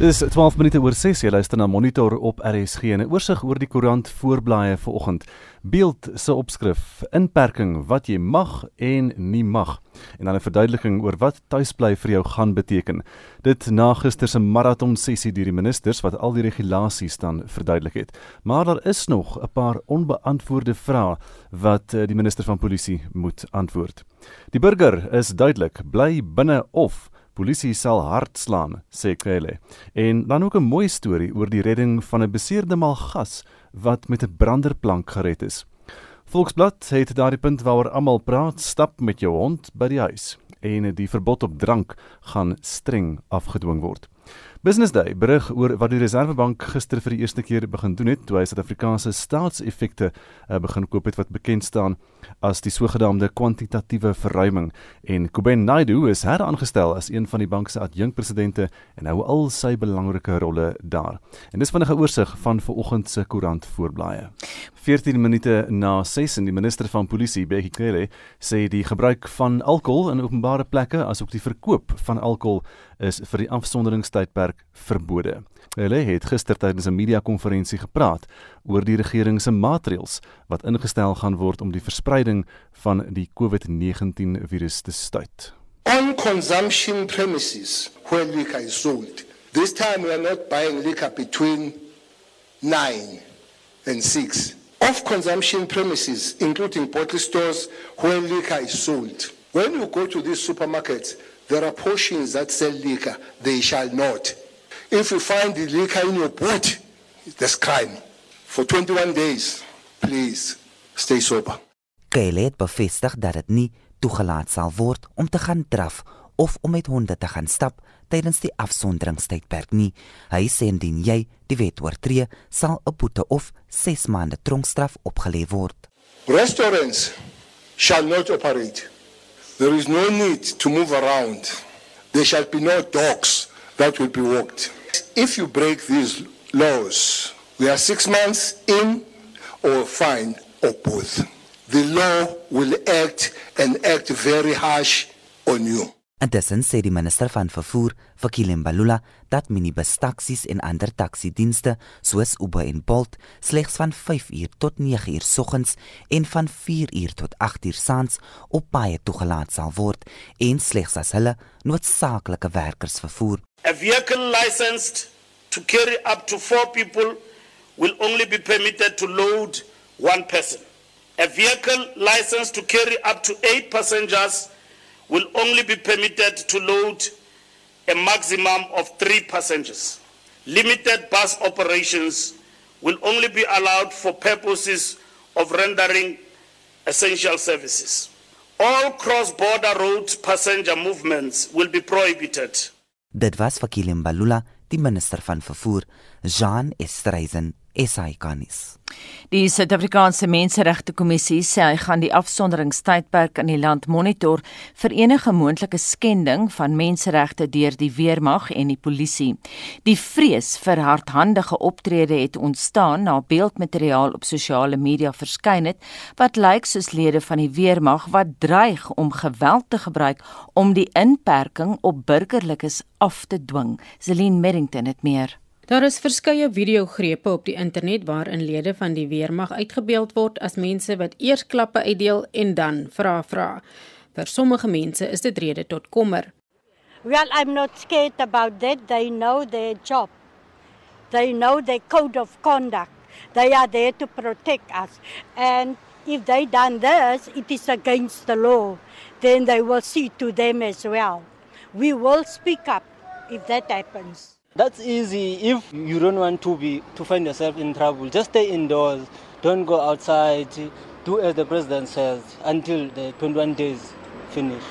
Dis 12 minute oor 6 jy luister na Monitor op RSG en 'n oorsig oor die koerant voorblaaie vanoggend. Beeld se opskrif: Inperking wat jy mag en nie mag. En dan 'n verduideliking oor wat tuisbly vir jou gaan beteken. Dit na gister se maraton sessie deur die ministers wat al die regulasies dan verduidelik het. Maar daar is nog 'n paar onbeantwoorde vrae wat eh, die minister van polisie moet antwoord. Die burger is duidelik bly binne of Polisie sal hard slaan, sê Kele. En dan ook 'n mooi storie oor die redding van 'n beseerde malgas wat met 'n branderplank gered is. Volksblad het daardie punt waaroor almal praat, stap met jou hond by die huis en die verbod op drank gaan streng afgedwing word. Business Day berig oor wat die Reservebank gister vir die eerste keer begin doen het toe hy Suid-Afrikaanse staatseffekte uh, begin koop het wat bekend staan as die sogenaamde kwantitatiewe verruiming en Kuben Naidu is heraangestel as een van die bank se adjunkpresidente en hou al sy belangrike rolle daar. En dis vinnige oorsig van vanoggend se koerant voorblaaie. 14 minute na 6 en die minister van polisie Bekkie Cele sê die gebruik van alkohol in openbare plekke asook die verkoop van alkohol is vir die afsonderingstydperk verbode. Hulle het gister tydens 'n media-konferensie gepraat oor die regering se maatreëls wat ingestel gaan word om die verspreiding van die COVID-19 virus te stuit. On consumption premises where liquor is sold. This time we are not buying liquor between 9 and 6. Off consumption premises including bottle stores where liquor is sold. When you go to these supermarkets There are portions that sell liquor, they shall not. If you find the liquor in your boot, that's crime. For 21 days, please stay sober. Kyle het bevestig dat dit nie toegelaat sal word om te gaan draf of om met honde te gaan stap tydens die afsonderingstydperk nie. Hy sê indien jy die wet oortree, sal 'n boete of 6 maande tronkstraf opgelê word. Restaurants shall not operate There is no need to move around. There shall be no dogs that will be walked. If you break these laws, we are six months in or fined or both. The law will act and act very harsh on you. Intussen sê die minister van vervoer, Vakile Mbalula, dat minibus taksies en ander taksiedienste soos Uber en Bolt slegs van 5uur tot 9uur soggens en van 4uur tot 8uur saans op paaie toegelaat sal word en slegs as hulle noodsaaklike werkers vervoer. A vehicle licensed to carry up to 4 people will only be permitted to load one person. A vehicle licensed to carry up to 8 passengers will only be permitted to load a maximum of three passengers. Limited bus operations will only be allowed for purposes of rendering essential services. All cross-border road passenger movements will be prohibited. Dit was Vakile die minister van vervoer, Jean Estreisen, SAICanis. Die Suid-Afrikaanse Menseregte Kommissie sê hy gaan die afsonderingstydperk in die land monitor vir enige moontlike skending van menseregte deur die weermag en die polisie. Die vrees vir hardhandige optrede het ontstaan na beeldmateriaal op sosiale media verskyn het wat lyk soos lede van die weermag wat dreig om geweld te gebruik om die inperking op burgerlikes af te dwing. Celine Merrington het meer. Daar is verskeie videogrepe op die internet waarin lede van die weermag uitgebeeld word as mense wat eers klappe uitdeel en dan vra vra. Vir sommige mense is dit rede tot kommer. Well, I'm not scared about that. They know their job. They know their code of conduct. They are there to protect us. And if they done this, it is against the law. Then they will see to them as well. We will speak up if that happens. That's easy if you don't want to be to find yourself in trouble. Just stay indoors. Don't go outside. Do as the president says until the 21 days finish.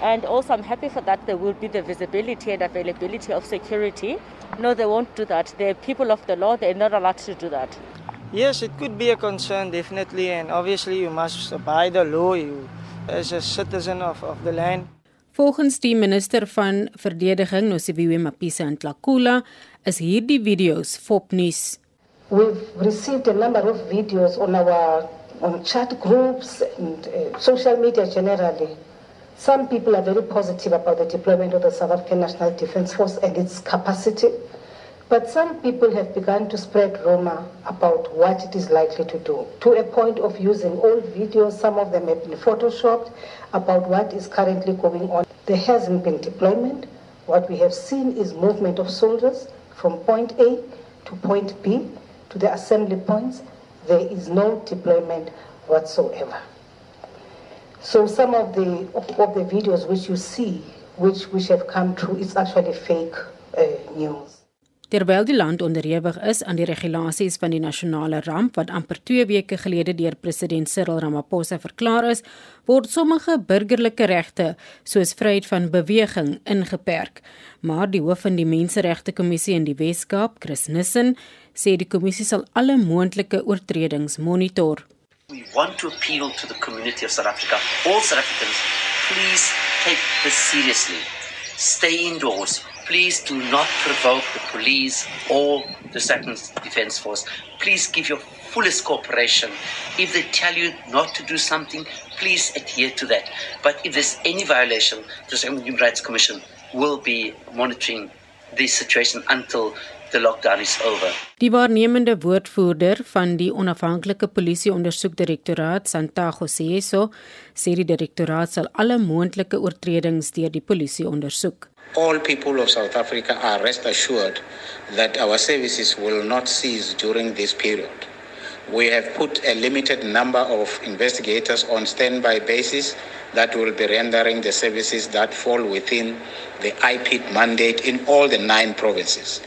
And also, I'm happy for that there will be the visibility and availability of security. No, they won't do that. They're people of the law. They're not allowed to do that. Yes, it could be a concern, definitely. And obviously, you must abide the law you, as a citizen of, of the land. Volgens die minister van verdediging Nosiviwe Mapisa Ntlakula is hierdie video's fopnuus. We've received a number of videos on our on chat groups and uh, social media generally. Some people are very positive about the deployment of the South African National Defence Force and its capacity. But some people have begun to spread rumor about what it is likely to do, to a point of using old videos, some of them have been photoshopped, about what is currently going on. There hasn't been deployment. What we have seen is movement of soldiers from point A to point B to the assembly points. There is no deployment whatsoever. So some of the of, of the videos which you see, which which have come true, it's actually fake uh, news. Terwyl die land onderhewig is aan die regulasies van die nasionale ramp wat amper 2 weke gelede deur president Cyril Ramaphosa verklaar is, word sommige burgerlike regte, soos vryheid van beweging, ingeperk. Maar die hoof van die Menseregte Kommissie in die Wes-Kaap, Chris Nissen, sê die kommissie sal alle moontlike oortredings monitor. We want to appeal to the community of South Africa, all South Africans, please take this seriously. Stay indoors, Please do not provoke the police or the Second Defence Force. Please give your fullest cooperation. If they tell you not to do something, please adhere to that. But if there's any violation, the Human Rights Commission will be monitoring this situation until the lockdown is over. Die waarnemende woordvoerder van die onafhanklike polisie ondersoekdirektoraat, Santago Seso, sê die direktoraat sal alle moontlike oortredings deur die polisie ondersoek. All people of South Africa are rest assured that our services will not cease during this period. We have put a limited number of investigators on standby basis that will be rendering the services that fall within the IPIT mandate in all the nine provinces.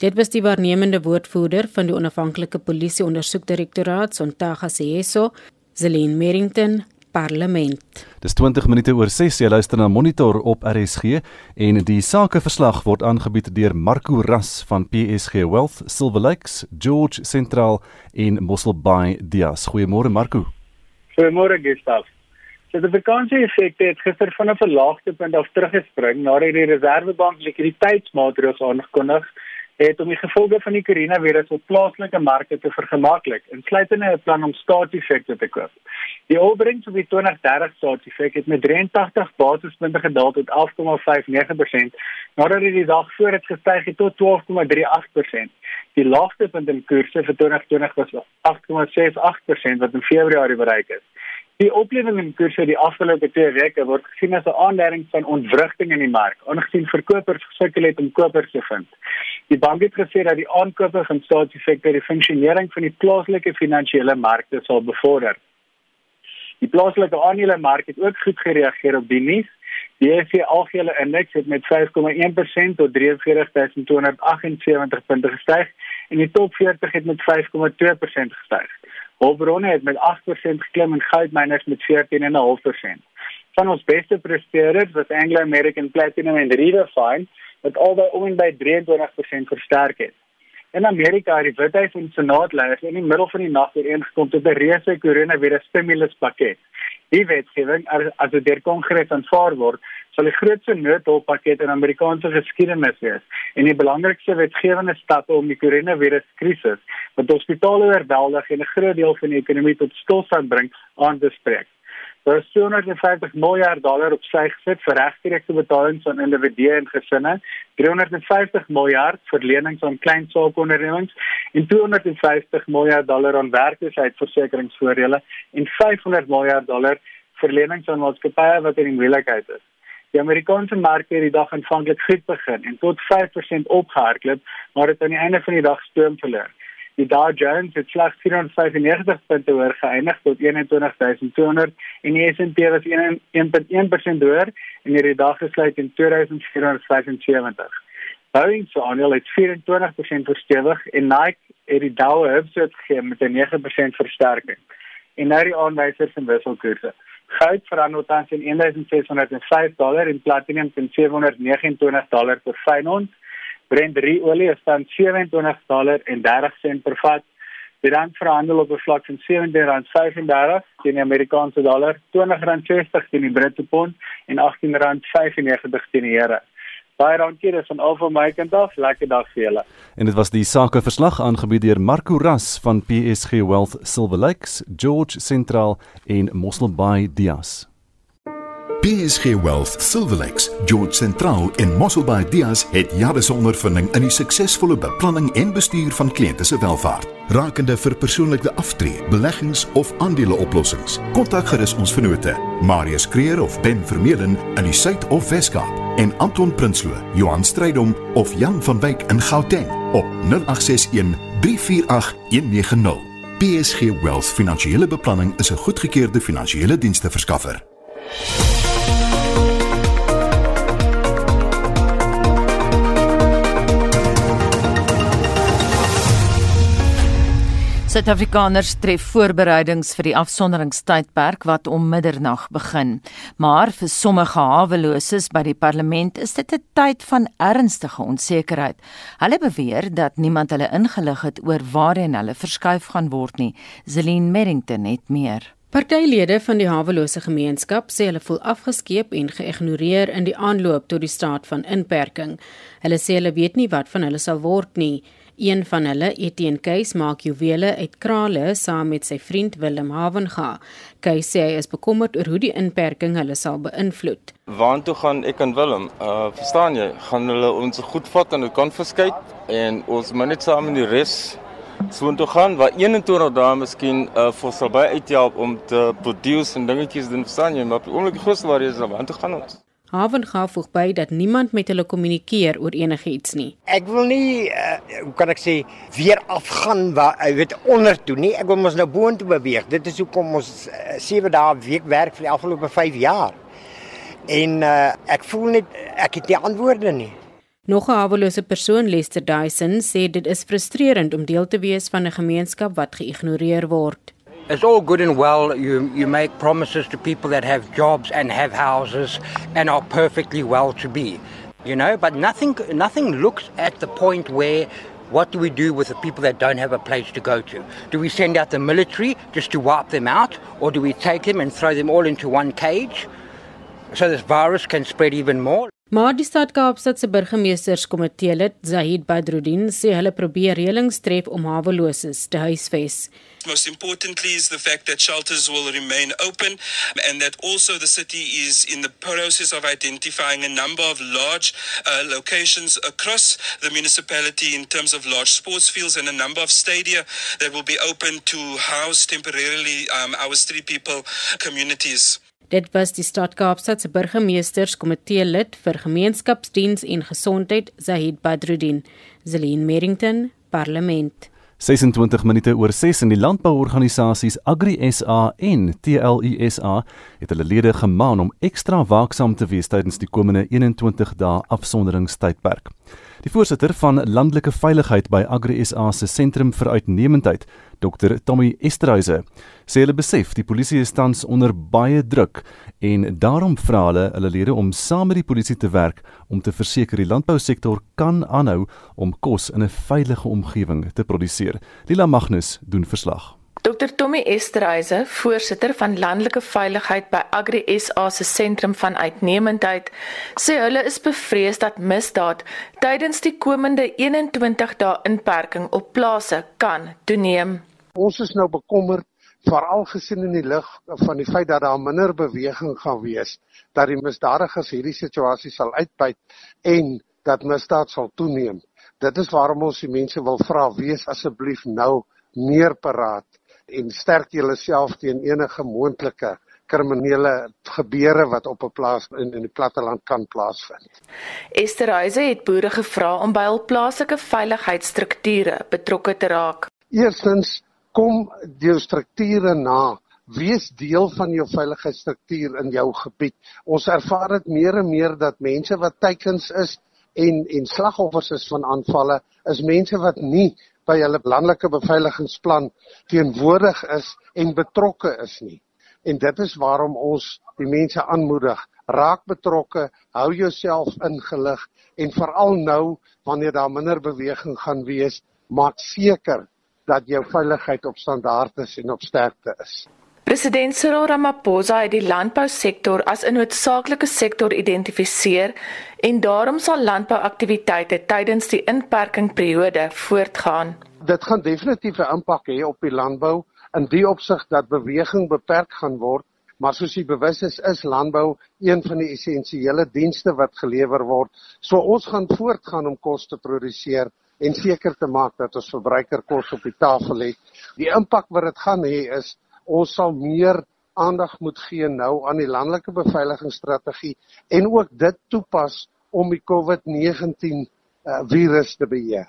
Dit was die waarnemende woordvoerder van die onafhanklike polisie ondersoekdirektoraat Sontaga Seeso, Zelene Merrington, Parlement. Dis 20 minute oor 6 jy luister na Monitor op RSG en die sakeverslag word aangebied deur Marco Ras van PSG Wealth, Silver Lakes, George Central en Mossel Bay Dias. Goeiemôre Marco. Goeiemôre Gustav. So die vakansie effekte het gister vanaf 'n laagtepunt af teruggespring nadat die Reserwebank likwiditeitsmaatreëls aangekondig het het om die gevolge van die koronavirus op plaaslike markte te vergemaklik, insluitende 'n plan om staatseffekte te koop. Die opbrengs op die 2030 staatseffek het met 83 basispunte gedaal tot 11,59%, nadat dit die dag voor het gestyg het tot 12,38%. Die laagste punt in koerse vir 2020 was 8,68% wat in Februarie bereik is. Die oplewing in koerse die afgelope 2 weke word gesien as 'n aanduiding van ontwrigting in die mark, aangesien verkopers gesukkel het om kopers te vind. Die bank het gesê dat die aankope van staatseffekte die funksionering van die plaaslike finansiële markte sal bevorder. Die plaaslike aandelemark het ook goed gereageer op die nuus. Die FTSE algehele indeks het met 5,1% tot 43278 punte gestyg en die top 40 het met 5,2% gestyg. Hulpbronne het met 8% geklim en goudmyners met 14,5%. Van ons beste presteerders was Anglo American Platinum en Redefine wat albei om en by 23% versterk het. In Amerika het die Withuis en Senaatleiers in die middel van die nag ooreengekom tot 'n reuse koronavirus stimuluspakket. Die wetgewing as dit deur Kongres aanvaar word, sal die grootste noodhulppakket in Amerikaanse geskiedenis wees en die belangrikste wetgewende stappe om die koronaviruskrisis wat hospitale oorweldig en 'n groot deel van die ekonomie tot stilstand bring aan te spreek. Daar is 250 miljard dollar op sy gesit vir regstreekse betalings aan individue en gesinne, 350 miljard vir lenings aan klein saakondernemings en 250 miljard dollar aan werkloosheidsversekeringsvoordele en 500 miljard dollar vir lenings aan maatskappye wat in moeilikheid is. Die Amerikaanse mark het die dag aanvanklik goed begin en tot 5% opgehardloop, maar het aan die einde van die dag stoom verloor. Die Dow Jones het slegs 495 punte hoër geëindig tot 21200 en die S&P was 1.1% hoër en het die dag gesluit in 2475. Boeing se aandeel het 24% verstewig en Nike het die Dow Jones gegee met 'n 9% versterking. En nou die aanwysers en wisselkoerse. Goud verander tans in 1605 dollar en platinum teen 729 dollar per fyn ons. Brent olie is tans 27 dollar en 30 sent per vat. Die rand verhandel op 'n vlak van 17.35 teen die Amerikaanse dollar, R20.60 teen die Britse pond en R18.95 teen die euro. Baie dankie, dis van al van my kant af. Lekker dag vir julle. En dit was die sakeverslag aangebied deur Marco Ras van PSG Wealth Silver Lakes, George Central en Mossel Bay Dias. PSG Wealth, Silverlex, George Central en Mosselbaai Dias het jare se ondervinding in die suksesvolle beplanning en bestuur van kliënte se welfaart. Rakende vir persoonlike aftree, beleggings of aandeleoplossings. Kontak gerus ons vennote, Marius Kreer of Ben Vermeulen in die Suid of Weskaap en Anton Prinsloo, Johan Strydom of Jan van Wyk in Gauteng op 0861 348 190. PSG Wealth Finansiële Beplanning is 'n goedgekeurde finansiële dienste Suid-Afrikaners tref voorbereidings vir die afsonderingstydperk wat om middernag begin. Maar vir sommige haweloses by die parlement is dit 'n tyd van ernstige onsekerheid. Hulle beweer dat niemand hulle ingelig het oor waarheen hulle verskuif gaan word nie. Zelin Merrington het meer. Partylede van die hawelose gemeenskap sê hulle voel afgeskeep en geïgnoreer in die aanloop tot die staat van inperking. Hulle sê hulle weet nie wat van hulle sal word nie. Een van hulle, Etienne Keys, maak juwele uit krale saam met sy vriend Willem Havenga. Keys sê hy is bekommerd oor hoe die inperking hulle sal beïnvloed. Waartoe gaan ek en Willem? Uh verstaan jy? Gaan hulle ons goed vat en konfiskeer en ons moet net saam met die res soontoe gaan waar 21 dae miskien uh vir sal by uithelp om te produce en dingetjies doen verstaan jy? Maar op die oomblik groot waar is dan waartoe gaan ons? Haven gaf voeg by dat niemand met hulle kommunikeer oor enigiets nie. Ek wil nie uh, hoe kan ek sê weer afgaan waar jy weet onder toe nie. Ek wil mos nou boontoe beweeg. Dit is hoekom ons 7 uh, dae week werk vir die afgelope 5 jaar. En uh, ek voel net ek het nie antwoorde nie. Nog 'n hawelose persoon, Lester Dyson, sê dit is frustrerend om deel te wees van 'n gemeenskap wat geïgnoreer word. It's all good and well. You, you make promises to people that have jobs and have houses and are perfectly well to be, you know, but nothing, nothing looks at the point where what do we do with the people that don't have a place to go to? Do we send out the military just to wipe them out, or do we take them and throw them all into one cage so this virus can spread even more? Maar die stad Kaapstad se burgemeesterskomitee lid Zahid Badruddin sê hulle probeer reëlings tref om haweloses te huisves. Most importantly is the fact that shelters will remain open and that also the city is in the process of identifying a number of large uh, locations across the municipality in terms of large sports fields and a number of stadia that will be open to house temporarily um, our street people communities. Dit was die stad Kaapstad se burgemeesterskomitee lid vir gemeenskapsdiens en gesondheid Zahid Badruddin, Zelin Merrington, Parlement. 26 minute oor 6 in die landbouorganisasies Agri SA en TLUSA het hulle lede gemaan om ekstra waaksaam te wees tydens die komende 21 dae afsonderingstydperk. Die voorsitter van landelike veiligheid by Agri SA se sentrum vir uitnemendheid, Dr Tommy Esterhuise, sê hulle besef die polisie is tans onder baie druk en daarom vra hulle hulle lede om saam met die polisie te werk om te verseker die landbousektor kan aanhou om kos in 'n veilige omgewing te produseer. Lila Magnus doen verslag. Dr Tommy Esterhuise, voorsitter van landelike veiligheid by Agri SA se sentrum van uitnemendheid, sê hulle is bevrees dat misdaad tydens die komende 21 dae inperking op plase kan toeneem. Ons is nou bekommerd veral gesien in die lig van die feit dat daar minder beweging gaan wees dat die misdadigers hierdie situasie sal uitbuit en dat misdaad sal toeneem. Dit is waarom ons die mense wil vra wees asseblief nou meer paraat en sterk julleself teen enige moontlike kriminele gebeure wat op 'n plaas in in die platteland kan plaasvind. Esther Huise het boere gevra om by hul plaaslike veiligheidsstrukture betrokke te raak. Eerstens kom jou strukture na wees deel van jou veiligheidsstruktuur in jou gebied. Ons ervaar dit meer en meer dat mense wat teikens is en en slagoffers is van aanvalle is mense wat nie by hulle landelike beveiligingsplan teenwoordig is en betrokke is nie. En dit is waarom ons die mense aanmoedig, raak betrokke, hou jouself ingelig en veral nou wanneer daar minder beweging gaan wees, maak seker dat jou veiligheid op standaard is en op sterkte is. President Cyril Ramaphosa het die landbousektor as 'n noodsaaklike sektor identifiseer en daarom sal landbouaktiwiteite tydens die inperkingperiode voortgaan. Dit gaan definitief 'n impak hê op die landbou in die opsig dat beweging beperk gaan word maar soos jy bewus is, is landbou een van die essensiële dienste wat gelewer word. So ons gaan voortgaan om kos te produseer en seker te maak dat ons verbruiker kos op die tafel het. Die impak wat dit gaan hê is ons sal meer aandag moet gee nou aan die landelike beveiligingsstrategie en ook dit toepas om die COVID-19 uh, virus te beheer.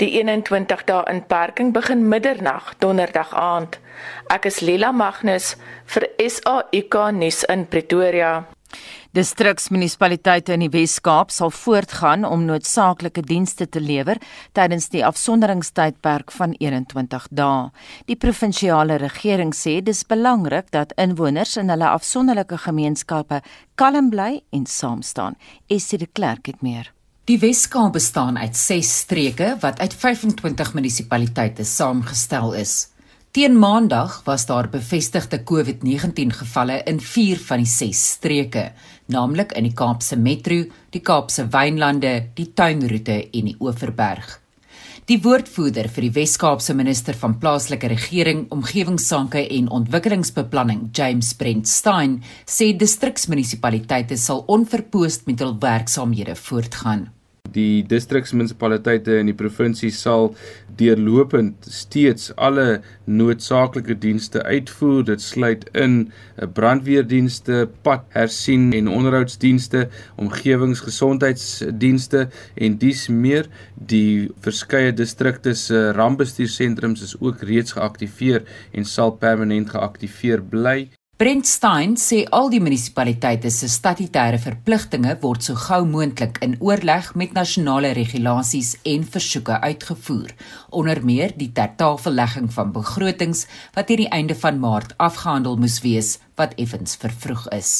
Die 21 dae inperking begin middernag donderdag aand. Ek is Lila Magnus vir SAIK nuus in Pretoria. Distriksmunisipaliteite in die Wes-Kaap sal voortgaan om noodsaaklike dienste te lewer tydens die afsonderingstydperk van 21 dae. Die provinsiale regering sê dis belangrik dat inwoners in hulle afsonderlike gemeenskappe kalm bly en saam staan. Essie de Klerk het meer. Die Wes-Kaap bestaan uit 6 streke wat uit 25 munisipaliteite saamgestel is. Teen Maandag was daar bevestigde COVID-19 gevalle in 4 van die 6 streke, naamlik in die Kaapse Metro, die Kaapse Wynlande, die Tuinroete en die Oeverberg. Die woordvoerder vir die Wes-Kaapse minister van plaaslike regering, omgewingsake en ontwikkelingsbeplanning, James Brent Stein, sê distriksmunisipaliteite sal onverpoost met hul werksaamhede voortgaan die distriksmunisipaliteite in die provinsie sal deurlopend steeds alle noodsaaklike dienste uitvoer. Dit sluit in eh, brandweerdienste, padhersien en onderhoudsdienste, omgewingsgesondheidsdienste en dies meer. Die verskeie distrikte se rampbestuursentrums is ook reeds geaktiveer en sal permanent geaktiveer bly. Brent Stein sê al die munisipaliteite se statutêre verpligtinge word so gou moontlik in oorleg met nasionale regulasies en versoeke uitgevoer, onder meer die tertafellegging van begrotings wat teen die einde van Maart afgehandel moes wees wat effens vervroeg is.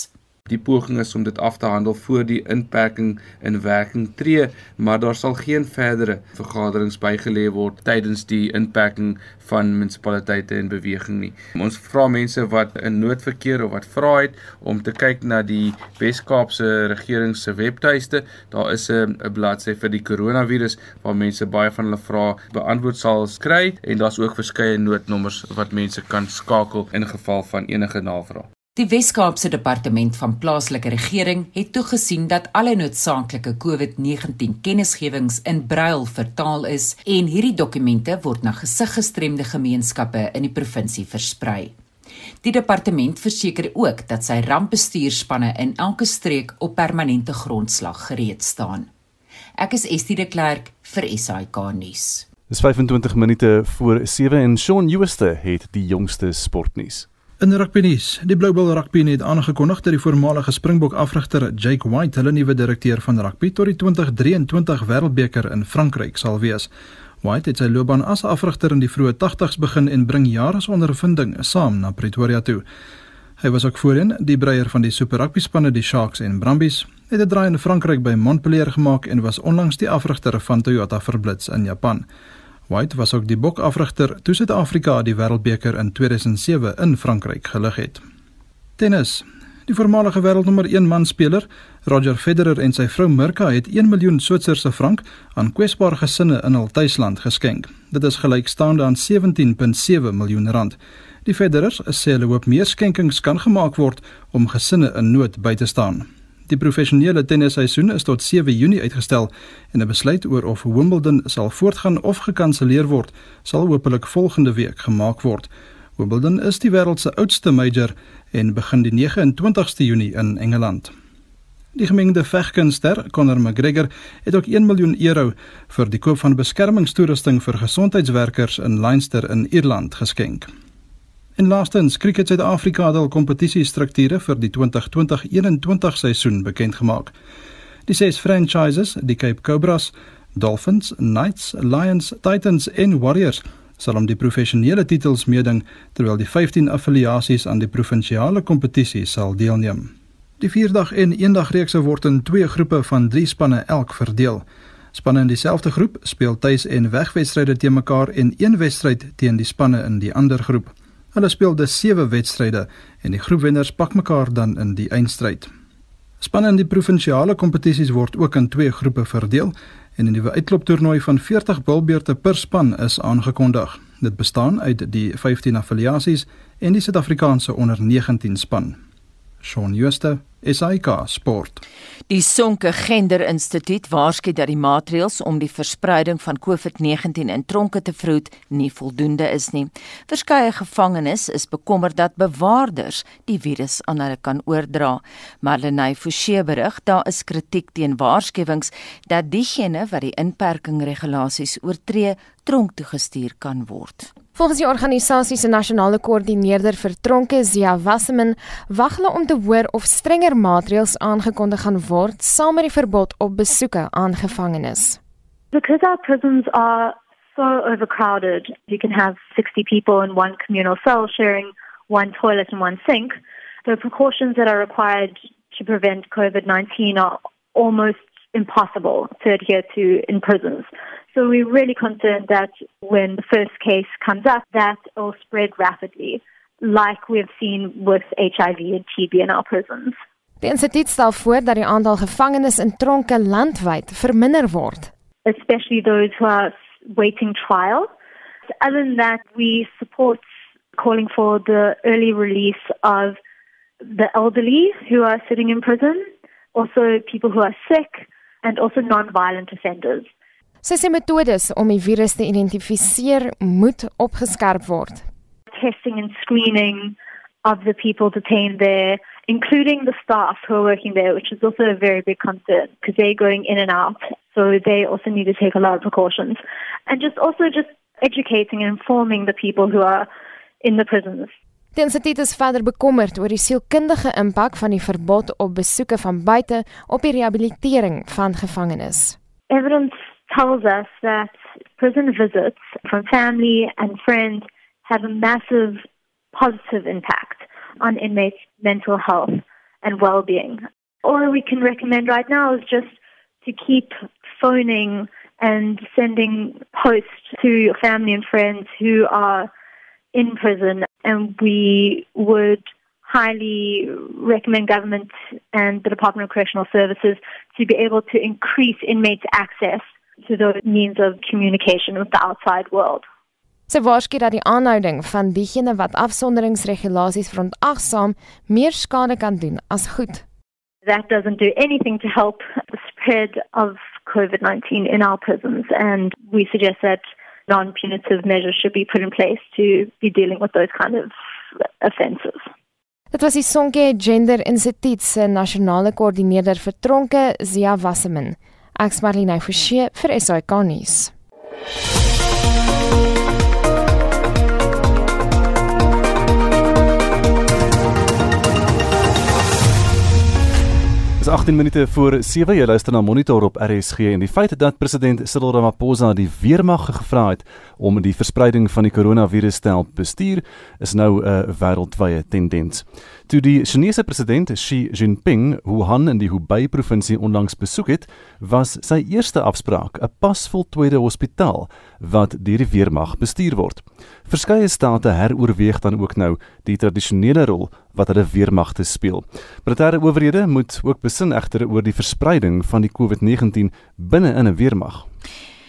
Die poging is om dit af te handel voor die inperking in werking tree, maar daar sal geen verdere vergaderings bygelê word tydens die inperking van munisipaliteite in beweging nie. Ons vra mense wat in noodverkeer of wat vra het om te kyk na die Wes-Kaapse regering se webtuiste. Daar is 'n bladsy vir die koronavirus waar mense baie van hulle vrae beantwoord sal kry en daar's ook verskeie noodnommers wat mense kan skakel in geval van enige navraag. Die Wes-Kaapse Departement van Plaaslike Regering het toegesien dat alle noodsaaklike COVID-19 kennisgewings in brail vertaal is en hierdie dokumente word na gesiggestremde gemeenskappe in die provinsie versprei. Die departement verseker ook dat sy rampbestuurspanne in elke streek op permanente grondslag gereed staan. Ek is Estie de Klerk vir SAK nuus. Dis 25 minute voor 7 en Shaun Jooste het die jongste sportnuus. In rugbynuus, die Blue Bulls rugby het aangekondig dat die voormalige Springbok afrigter Jake White hulle nuwe direkteur van rugby tot die 2023 Wêreldbeker in Frankryk sal wees. White het sy loopbaan as afrigter in die vroeë 80's begin en bring jare se ondervinding saam na Pretoria toe. Hy was ook voorheen die breier van die Super Rugby spanne die Sharks en Brumbies, het 'n draai in Frankryk by Montpellier gemaak en was onlangs die afrigter van Toyota vir Blitz in Japan. White was ook die bokafrigter toe Suid-Afrika die Wêreldbeker in 2007 in Frankryk gelig het. Tennis. Die voormalige wêreldnommer 1 man speler, Roger Federer en sy vrou Mirka het 1 miljoen Switserse frank aan kwesbare gesinne in hul tuisland geskenk. Dit is gelykstaande aan 17.7 miljoen rand. Die Federers sê hulle hoop meer skenkings kan gemaak word om gesinne in nood by te staan. Die professionele tennisseisoen is tot 7 Junie uitgestel en 'n besluit oor of Wimbledon sal voortgaan of gekanselleer word, sal hopelik volgende week gemaak word. Wimbledon is die wêreld se oudste major en begin die 29ste Junie in Engeland. Die gemengde vegkunster Conor McGregor het ook 1 miljoen euro vir die koop van beskermingstoerusting vir gesondheidswerkers in Leinster in Ierland geskenk. En laastens, Cricket Suid-Afrika het al kompetisiestrukture vir die 2020-21 seisoen bekend gemaak. Die ses franchises, die Cape Cobras, Dolphins, Knights, Lions, Titans en Warriors, sal om die professionele titels meeding terwyl die 15 affiliasies aan die provinsiale kompetisie sal deelneem. Die vierdag en eendagreekse word in twee groepe van 3 spanne elk verdeel. Spanne in dieselfde groep speel tuis- en wegwedstryde teen mekaar en een wedstryd teen die spanne in die ander groep. Hulle speel dus 7 wedstryde en die groepwenners pak mekaar dan in die eindstryd. Spanne in die provinsiale kompetisies word ook in twee groepe verdeel en 'n nuwe uitkloptoernooi van 40 bilbeerte per span is aangekondig. Dit bestaan uit die 15 affiliasies en die Suid-Afrikaanse onder 19 span. Shaun Schuster, SAK Sport. Die Sonke Gender Instituut waarsku dat die maatreëls om die verspreiding van COVID-19 in tronke te vroed nie voldoende is nie. Verskeie gevangenes is bekommerd dat bewaarders die virus aan hulle kan oordra. Marlenae Forsie berig daar is kritiek teen waarskuwings dat diegene wat die inperking regulasies oortree, tronk toe gestuur kan word. Volgens die organisasie se nasionale koördineerder vir tronke, Zia Wasserman, wag hulle om te hoor of strenger maatreëls aangekondig gaan word saam met die verbod op besoeke aan gevangenes. Because our prisons are so overcrowded, you can have 60 people in one communal cell sharing one toilet and one sink. The precautions that are required to prevent COVID-19 are almost impossible to adhere to in prisons. So we're really concerned that when the first case comes up, that will spread rapidly, like we've seen with HIV and TB in our prisons. Die instituut stel voor dat die aantal gevangenes in tronke landwyd verminder word, especially those who are waiting trial. Other than that, we support calling for the early release of the elderly who are sitting in prison, also people who are sick, and also non-violent offenders. Sy sê metodes om die virus te identifiseer moet opgeskerp word. Testing and screening of the people detained there, including the staff who are working there, which is also a very big concern because they're going in and out. So they also need to take a lot of precautions. And just also just educating and informing the people who are in the prisons. Die instituut is verder bekommerd oor die sielkundige impak van die verbod op besoeke van buite op die rehabilitering van gevangenes. Evidence tells us that prison visits from family and friends have a massive positive impact on inmates' mental health and well-being. All we can recommend right now is just to keep phoning and sending posts to your family and friends who are in prison and we would highly recommend government and the Department of Correctional Services to be able to increase inmates' access to those means of communication with the outside world. Sy waarsku dat die aanhouding van diegene wat afsonderingsregulasies verontagsaam meer skade kan doen as goed. That doesn't do anything to help the spread of COVID-19 in our prisons and we suggest that non-punitive measures should be put in place to be dealing with those kind of offences. Dit was die Sonke Gender Instituut se nasionale koördineerder vir tronke, Zia Wasserman. Ek's Marlene Forsie vir SAK nuus. Dis 18 minute voor 7 jy luister na Monitor op RSG en die feit dat president Cyril Ramaphosa die weermag gevra het om die verspreiding van die koronavirus te help bestuur is nou 'n wêreldwye tendens. Toe die Chinese president Xi Jinping Wuhan in die Hubei provinsie onlangs besoek het, was sy eerste afspraak 'n pasvoltooide hospitaal wat deur die weermag bestuur word. Verskeie state heroorweeg dan ook nou die tradisionele rol wat hulle weermagte speel. Militêre owerhede moet ook besin egter oor die verspreiding van die COVID-19 binne in 'n weermag.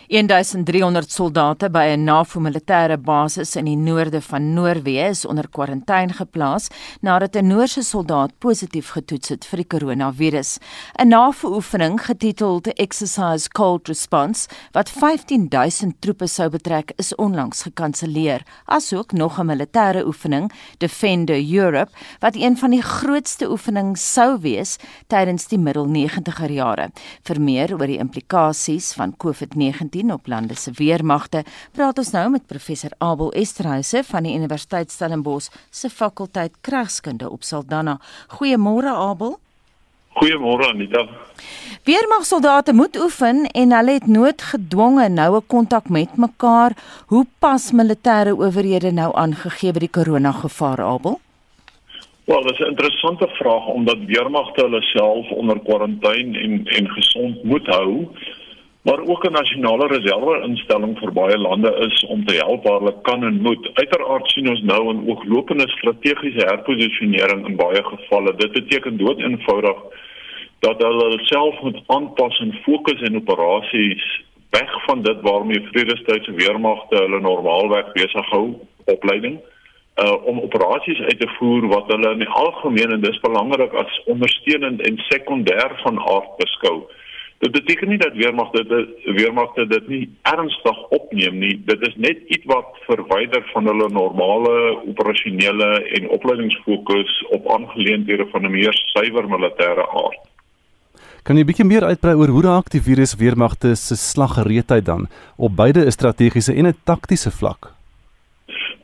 1300 soldate by 'n NAVO militêre basis in die noorde van Noorwe is onder kwarantyne geplaas nadat 'n Noorse soldaat positief getoets het vir die koronavirus. 'n NAVO-oefening getiteld Exercise Cold Response wat 15000 troepe sou betrek, is onlangs gekanselleer, asook nog 'n militêre oefening, Defender Europe, wat een van die grootste oefenings sou wees tydens die middel 90er jare. Vir meer oor die implikasies van COVID-19 COVID-19 op lande se weermagte, praat ons nou met professor Abel Esterhuise van die Universiteit Stellenbosch se fakulteit Kragskunde op Saldanha. Goeiemôre Abel. Goeiemôre Anita. Weermagsoldate moet oefen en hulle het noodgedwonge noue kontak met mekaar. Hoe pas militêre owerhede nou aangegee by die koronagevaar Abel? Wel, dit is 'n interessante vraag omdat weermagte hulle self onder kwarantyne en en gesond moet hou maar ook 'n nasionale reserve instelling vir baie lande is om te help waar hulle kan en moet. Uiteraard sien ons nou 'n ooglopende strategiese herposisionering in baie gevalle. Dit beteken dood eenvoudig dat hulle self moet aanpas en fokus en operasies weg van dit waarmee vredestydse weermagte hulle normaalweg besig hou, opleiding uh om operasies uit te voer wat hulle in die algemeen en dis belangrik as ondersteunend en sekondêr van aard beskou. Dit beteken nie dat weermagte dit weermagte dit nie ernstig opneem nie. Dit is net iets wat verwyder van hulle normale operasionele en opleidingsfokus op aangeleenthede van 'n meer suiwer militêre aard. Kan jy 'n bietjie meer uitbrei oor hoe raak die virus weermagte se slaggereedheid dan op beide 'n strategiese en 'n taktiese vlak?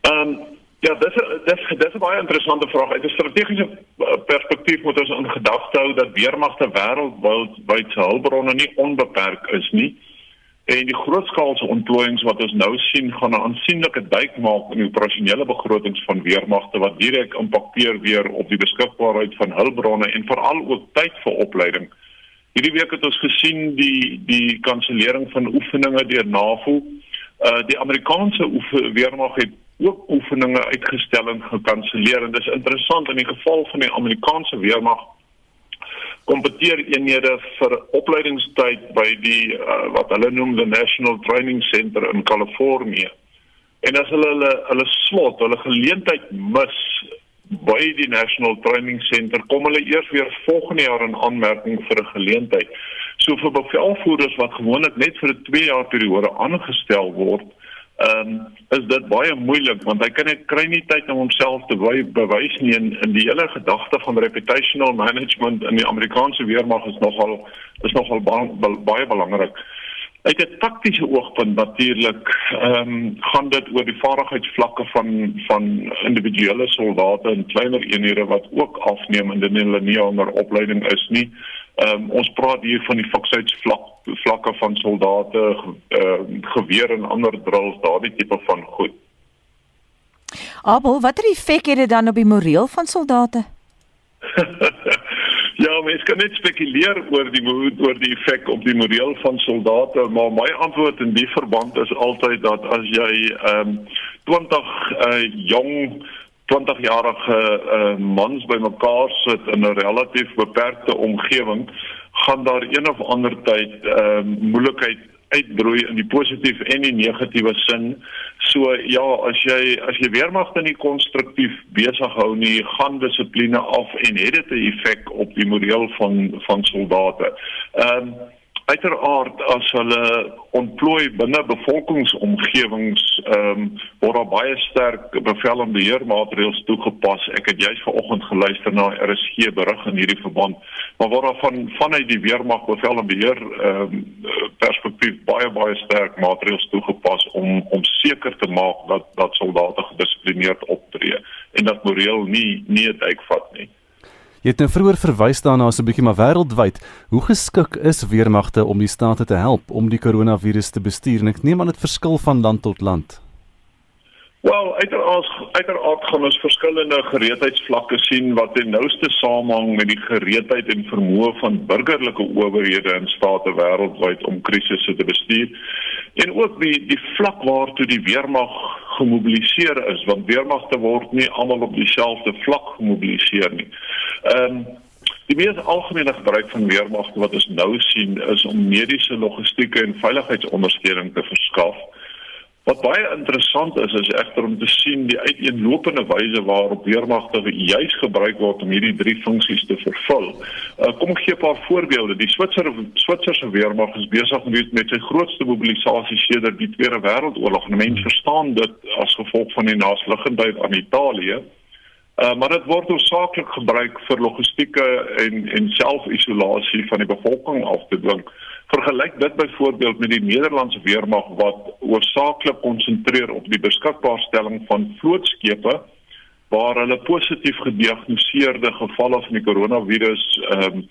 Ehm um, Ja, dis dis dis 'n baie interessante vraag. Uit 'n strategiese eh, perspektief moet ons in gedagte hou dat weermagte wêreldwyd se hulpbronne nie onbeperk is nie. En die grootskaalse ontplooiings wat ons nou sien, gaan 'n aansienlike duik maak in die operasionele begrotings van weermagte wat direk impakteer weer op die beskikbaarheid van hulpbronne en veral ook tyd vir opleiding. Hierdie week het ons gesien die die kansellering van oefeninge deur NAVO. Uh die Amerikaanse weermag het ook oefeninge uitgestel en gekanselleer en dis interessant in die geval van die Amerikaanse weermag kompeteer eenhede vir opleidingstyd by die uh, wat hulle noem the National Training Center in Kalifornië. En as hulle hulle hulle slot, hulle geleentheid mis by die National Training Center, kom hulle eers weer volgende jaar in aanmerking vir 'n geleentheid. So vir bevelvoerders wat gewoonlik net vir 'n 2 jaar periode aangestel word, ehm um, is dit baie moeilik want hy kan net kry nie tyd om homself te bewys nie in in die hele gedagte van reputational management in die Amerikaanse weermag is nogal is nogal ba baie belangrik. Uit 'n taktiese oogpunt natuurlik ehm um, gaan dit oor die vaardigheidsvlakke van van individuele soldate en kleiner eenhede wat ook afneem indien hulle nie onder opleiding is nie. Ehm um, ons praat hier van die fiksheidvlak vlakke van soldate, ehm uh, geweer en ander drills, daardie tipe van goed. Abel, watter effek het dit dan op die moreel van soldate? ja, mens kan net spekuleer oor die oor die effek op die moreel van soldate, maar my antwoord in die verband is altyd dat as jy ehm um, 20 uh, jong 20-jarige uh, mans bymekaar sit in 'n relatief beperkte omgewing, gaan daar een of ander tyd ehm uh, moeilikheid uitbroei in die positief en die negatiewe sin. So ja, as jy as jy weermagte nie konstruktief besig hou nie, gaan dissipline af en het dit 'n effek op die moreel van van soldate. Ehm um, uiteraard as hulle ontplooi binne bevolkingsomgewings ehm um, word daar baie sterk bevel en beheermaatreëls toegepas. Ek het juis vanoggend geluister na RSG berig in hierdie verband, maar waar daar van vanuit die weermag bevel en beheer ehm um, perspektief baie baie sterk maatreëls toegepas om om seker te maak dat dat soldate gedissiplineerd optree en dat moreel nie nie 'n duik vat nie. Jy het nou vroeër verwys daarna so 'n bietjie maar wêreldwyd, hoe geskik is weermagte om die state te help om die koronavirus te bestuur? En ek neem aan dit verskil van land tot land. Wel, uiteraard uiteraard gaan ons verskillende gereedheidsvlakke sien wat ten nouste samehang met die gereedheid en vermoë van burgerlike owerhede in state wêreldwyd om krisisse te bestuur. En ook die die vlak waartoe die weermag gemobiliseer is, want weermagte word nie almal op dieselfde vlak gemobiliseer nie. Ehm um, die mees algemene gebruik van weermagte wat ons nou sien is om mediese logistieke en veiligheidsondersteuning te verskaf. Wat baie interessant is is egter om te sien die uiteenlopende wyse waarop weermagte juis gebruik word om hierdie drie funksies te vervul. Uh, kom ek gee 'n paar voorbeelde. Die Switser Switserse weermag is besig met met sy grootste mobilisasie sedert die Tweede Wêreldoorlog. Mense verstaan dit as gevolg van die naasliggendheid aan Italië. Uh, maar dit word hoofsaaklik gebruik vir logistieke en en selfisolasie van die bevolking af te dwing. Vergelyk dit byvoorbeeld met die Nederlandse weermag wat hoofsaaklik konsentreer op die beskikbaarstelling van vlootskepe waar hulle positief gediagnoseerde gevalle van die koronavirus ehm um,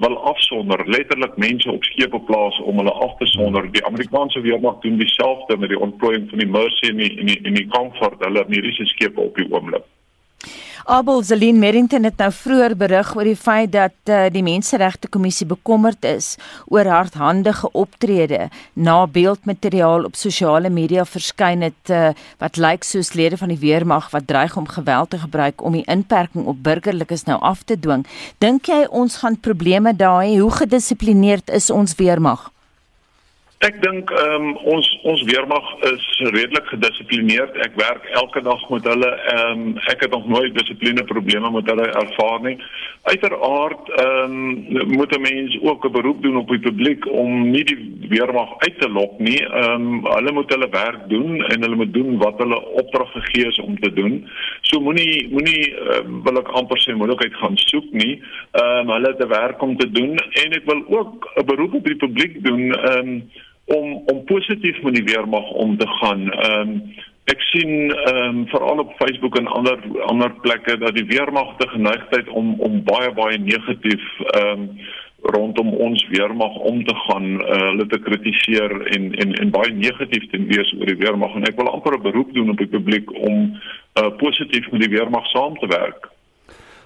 wil afsonder letterlik mense op skepe plaas om hulle af te sonder. Die Amerikaanse weermag doen dieselfde met die ontplooiing van die Mercy en die en die, die Comfort hulle mediese skepe op die oomblik Abel Zelin Merrington het nou vroeër berig oor die feit dat uh, die Menseregte Kommissie bekommerd is oor hardhandige optrede na beeldmateriaal op sosiale media verskyn het uh, wat lyk soos lede van die weermag wat dreig om geweld te gebruik om die inperking op burgerlikes nou af te dwing. Dink jy ons gaan probleme daai? Hoe gedissiplineerd is ons weermag? Ek dink ehm um, ons ons weermag is redelik gedissiplineerd. Ek werk elke dag met hulle. Ehm um, ek het nog nooit dissipline probleme met hulle ervaar nie. Uiteraard ehm um, moet 'n mens ook 'n beroep doen op die publiek om nie die weermag uit te lok nie. Ehm um, hulle moet hulle werk doen en hulle moet doen wat hulle opdrag gegee is om te doen. So moenie moenie uh, wil ek amper sê moontlikheid gaan soek nie. Ehm um, hulle het 'n werk om te doen en ek wil ook 'n beroep op die publiek doen. Ehm um, om om positief met die weermag om te gaan. Ehm um, ek sien ehm um, veral op Facebook en ander ander plekke dat die weermag te geneigtheid om om baie baie negatief ehm um, rondom ons weermag om te gaan, uh, hulle te kritiseer en en en baie negatief te wees oor die weermag en ek wil amper 'n beroep doen op die publiek om uh, positief met die weermag saam te werk.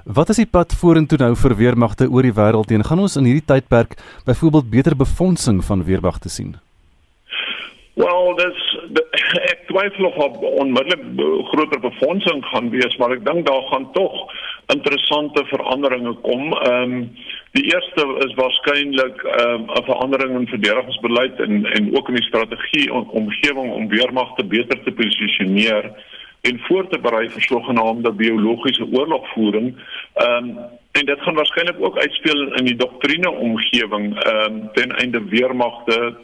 Wat is die pad vorentoe nou vir weermagte oor die wêreld en gaan ons in hierdie tydperk byvoorbeeld beter befondsing van weermagte sien? Wel, dis ek twyfel of op onmiddellik groter befondsing gaan wees, maar ek dink daar gaan tog interessante veranderinge kom. Ehm um, die eerste is waarskynlik ehm um, 'n verandering in verdedigingsbeleid en en ook in die strategie om omgewing om weermagte beter te posisioneer en voor te berei vir sogenaamde biologiese oorlogvoering. Ehm um, en dit gaan waarskynlik ook uitspeel in die doktrine omgewing ehm um, ten einde weermagte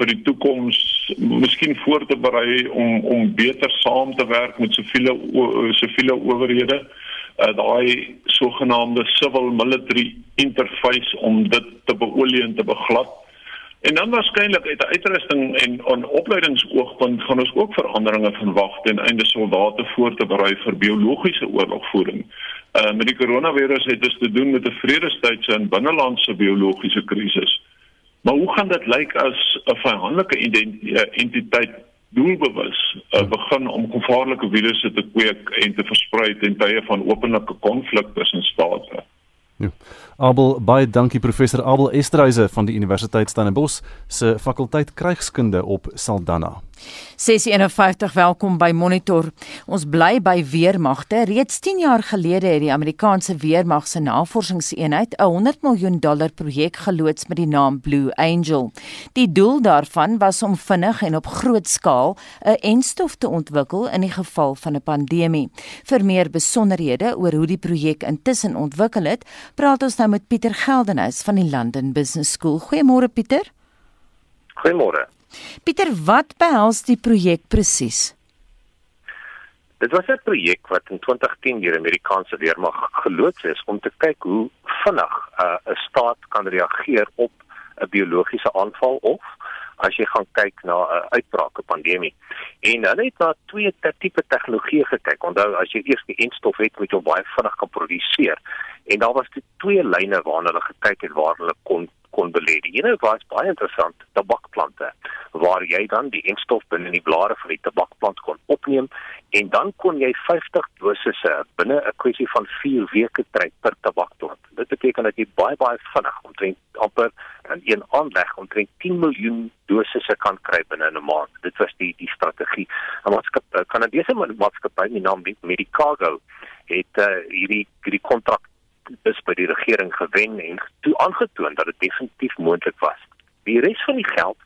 vir die toekoms miskien voor te berei om om beter saam te werk met soveel soveel owerhede uh, daai sogenaamde civil military interface om dit te beolie en te beglad. En dan waarskynlik uit 'n uitrusting en 'n opleidingsoogpunt gaan ons ook veranderinge verwag ten einde soldate voor te berei vir biologiese oorlogvoering. Uh, met die koronavirus het dit te doen met 'n vredestydse en binnelandse biologiese krisis Maar hoe gaan dit lyk as 'n vyhandelike eh, entiteit doelbewus uh, begin om gevaarlike virusse te kweek en te versprei in tye van openlike konflik tussen state? Ja. Abel baie dankie professor Abel Esterhuise van die Universiteit Stellenbosch se fakulteit krygskunde op Saldanha. 651 welkom by Monitor. Ons bly by weermagte. Reeds 10 jaar gelede het die Amerikaanse weermag se navorsingseenheid 'n 100 miljoen dollar projek geloods met die naam Blue Angel. Die doel daarvan was om vinnig en op groot skaal 'n enstof te ontwikkel in die geval van 'n pandemie. Vir meer besonderhede oor hoe die projek intussen ontwikkel het, praat ons nou met Pieter Geldenhuys van die London Business School. Goeiemôre Pieter. Goeiemôre. Pieter, wat behels die projek presies? Dit was 'n projek wat in 2010 deur die Amerikaanse weermag geloods is om te kyk hoe vinnig uh, 'n uh, staat kan reageer op 'n biologiese aanval of as jy gaan kyk na 'n uh, uitbraak, 'n pandemie. En hulle het na twee tipe tegnologieë gekyk. Onthou, as jy eers die enstof het, moet jy baie vinnig kan produseer. En daar was twee lyne waarna hulle gekyk het waar hulle kon kon belê. Die ene was baie interessant, tabakplante, waar jy dan die enstof binne in die blare van die tabakplant kon opneem en dan kon jy 50 dosisse binne 'n kwessie van 4 weke kry per tabakplant. Dit beteken dat jy baie baie vinnig omtrent amper in een aanleg omtrent 10 miljoen dosisse kan kry binne 'n maand. Dit was die die strategie. 'n Maatskappy Kanadese maatskappy met die naam Medicago het uh, hierdie hierdie kontrak is by die regering gewen en toe aangetoon dat dit definitief moontlik was. Die res van die geld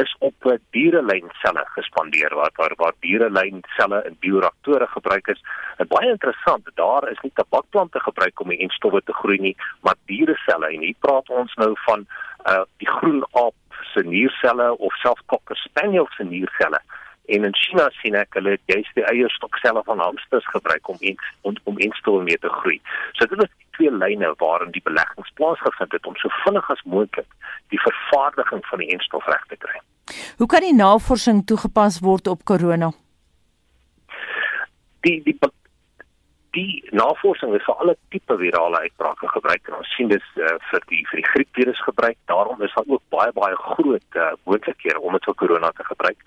is op uh, dierelynselle gespandeer waar waar, waar dierelynselle in bioreaktore gebruik is. En baie interessant, daar is nie tabakplante gebruik om die enstowwe te groei nie, maar diereselle en hier praat ons nou van uh die groen aap se nierselle of selfs cocker spaniel se nierselle en in China sien ek hulle juist die eierstokselle van hamsters gebruik om en, om om enstowwe mee te groei. So dit is twee lyne waarin die beleggings plaasgevind het om so vinnig as moontlik die vervaardiging van die enstof reg te kry. Hoe kan die navorsing toegepas word op corona? Die die die navorsing is vir alle tipe virale uitbrake gebruik en ons sien dis uh, vir die vir die griepvirus gebruik. Daarom is daar ook baie baie groot uh, moontlikhede om dit vir corona te gebruik.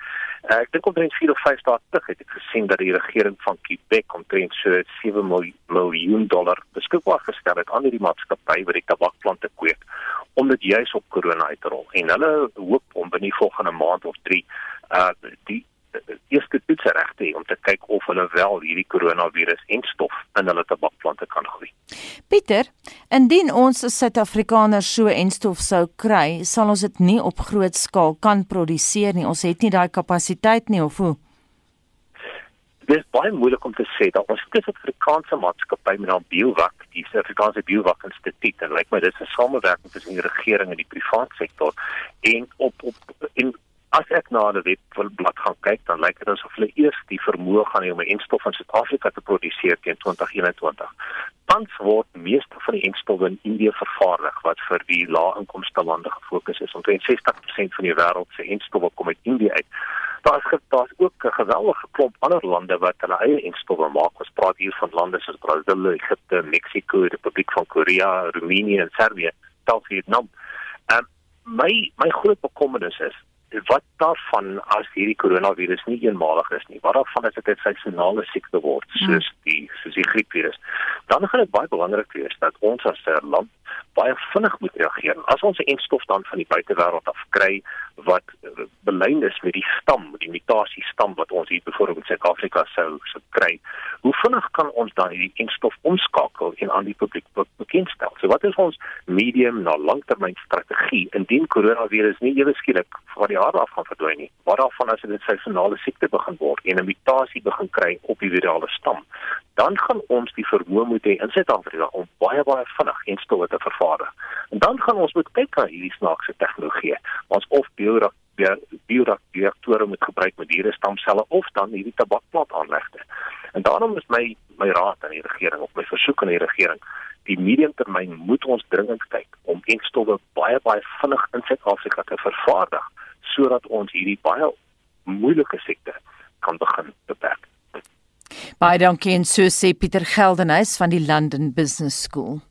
Uh, ek dink omtrent 4 of 5 dae terug het ek gesien dat die regering van Quebec omtrent so 7 miljoen dollar beskikbaar gestel het aan hierdie maatskappy wat die tabakplante kweek om dit juis op corona uit te rol. En hulle hoop om binne die volgende maand of 3 uh die eerste toetse regte om te kyk of hulle wel hierdie koronavirus en stof in hulle tabakplante kan groei. Pieter, indien ons as Suid-Afrikaners so enstof sou kry, sal ons dit nie op groot skaal kan produseer nie. Ons het nie daai kapasiteit nie of hoe? Dit is baie moeilik om te sê dat ons kies vir Afrikaanse maatskappy met 'n biowak, die Suid-Afrikaanse Biowak Instituut en lyk my dis 'n samewerking tussen die regering en die private sektor en op op in as ek na die webblad gaan kyk, dan lyk dit asof hulle eers die vermoë gaan hê om 'n enstof in Suid-Afrika te produseer teen 2021. Tans word meeste van die enstowwe in Indië vervaardig wat vir die lae-inkomste lande gefokus is. Omtrent 60% van die wêreld se enstowwe kom uit Indië uit. Daar is daar's ook 'n geweldige klomp ander lande wat hulle eie enstowwe maak. Ons praat hier van lande soos Brazil, Egipte, Mexiko, die Republiek van Korea, Roemenië en Servië, selfs Vietnam. Ehm um, my my groot bekommernis is wat daarvan as hierdie koronavirus nie eenmalig is nie, wat daarvan as dit 'n seisonale siekte word, hmm. soos die soos die griepvirus, dan gaan dit baie belangrik wees dat ons as 'n land baie vinnig moet reageer. As ons 'n enstof dan van die buitewêreld af kry wat eh, belyn is met die stam, die mutasie stam wat ons hier byvoorbeeld in Suid-Afrika sou sou kry, hoe vinnig kan ons dan hierdie enstof omskakel en aan die publiek bekendstel? So wat is ons medium na langtermyn strategie indien koronavirus nie ewe skielik van die aarde af gaan verdwyn nie? Wat daarvan as dit 'n seisonale siekte begin word en 'n mutasie begin kry op die virale stam? Dan gaan ons die vermoë moet hê in Suid-Afrika om baie baie vinnig enstowwe te vervaardig. En dan gaan ons moet kyk na hierdie snaakse tegnologie. Ons of bioreaktore moet gebruik met diere stamselle of dan hierdie tabakplant aanlegte. En daarom is my my raad aan die regering of my versoek aan die regering die mediumtermyn moet ons dringend kyk om enkstowwe baie baie vinnig in Suid-Afrika te vervaardig sodat ons hierdie baie moeilike siekte kan begin beperk. Baie dankie en so sê Pieter Geldenhuys van die London Business School.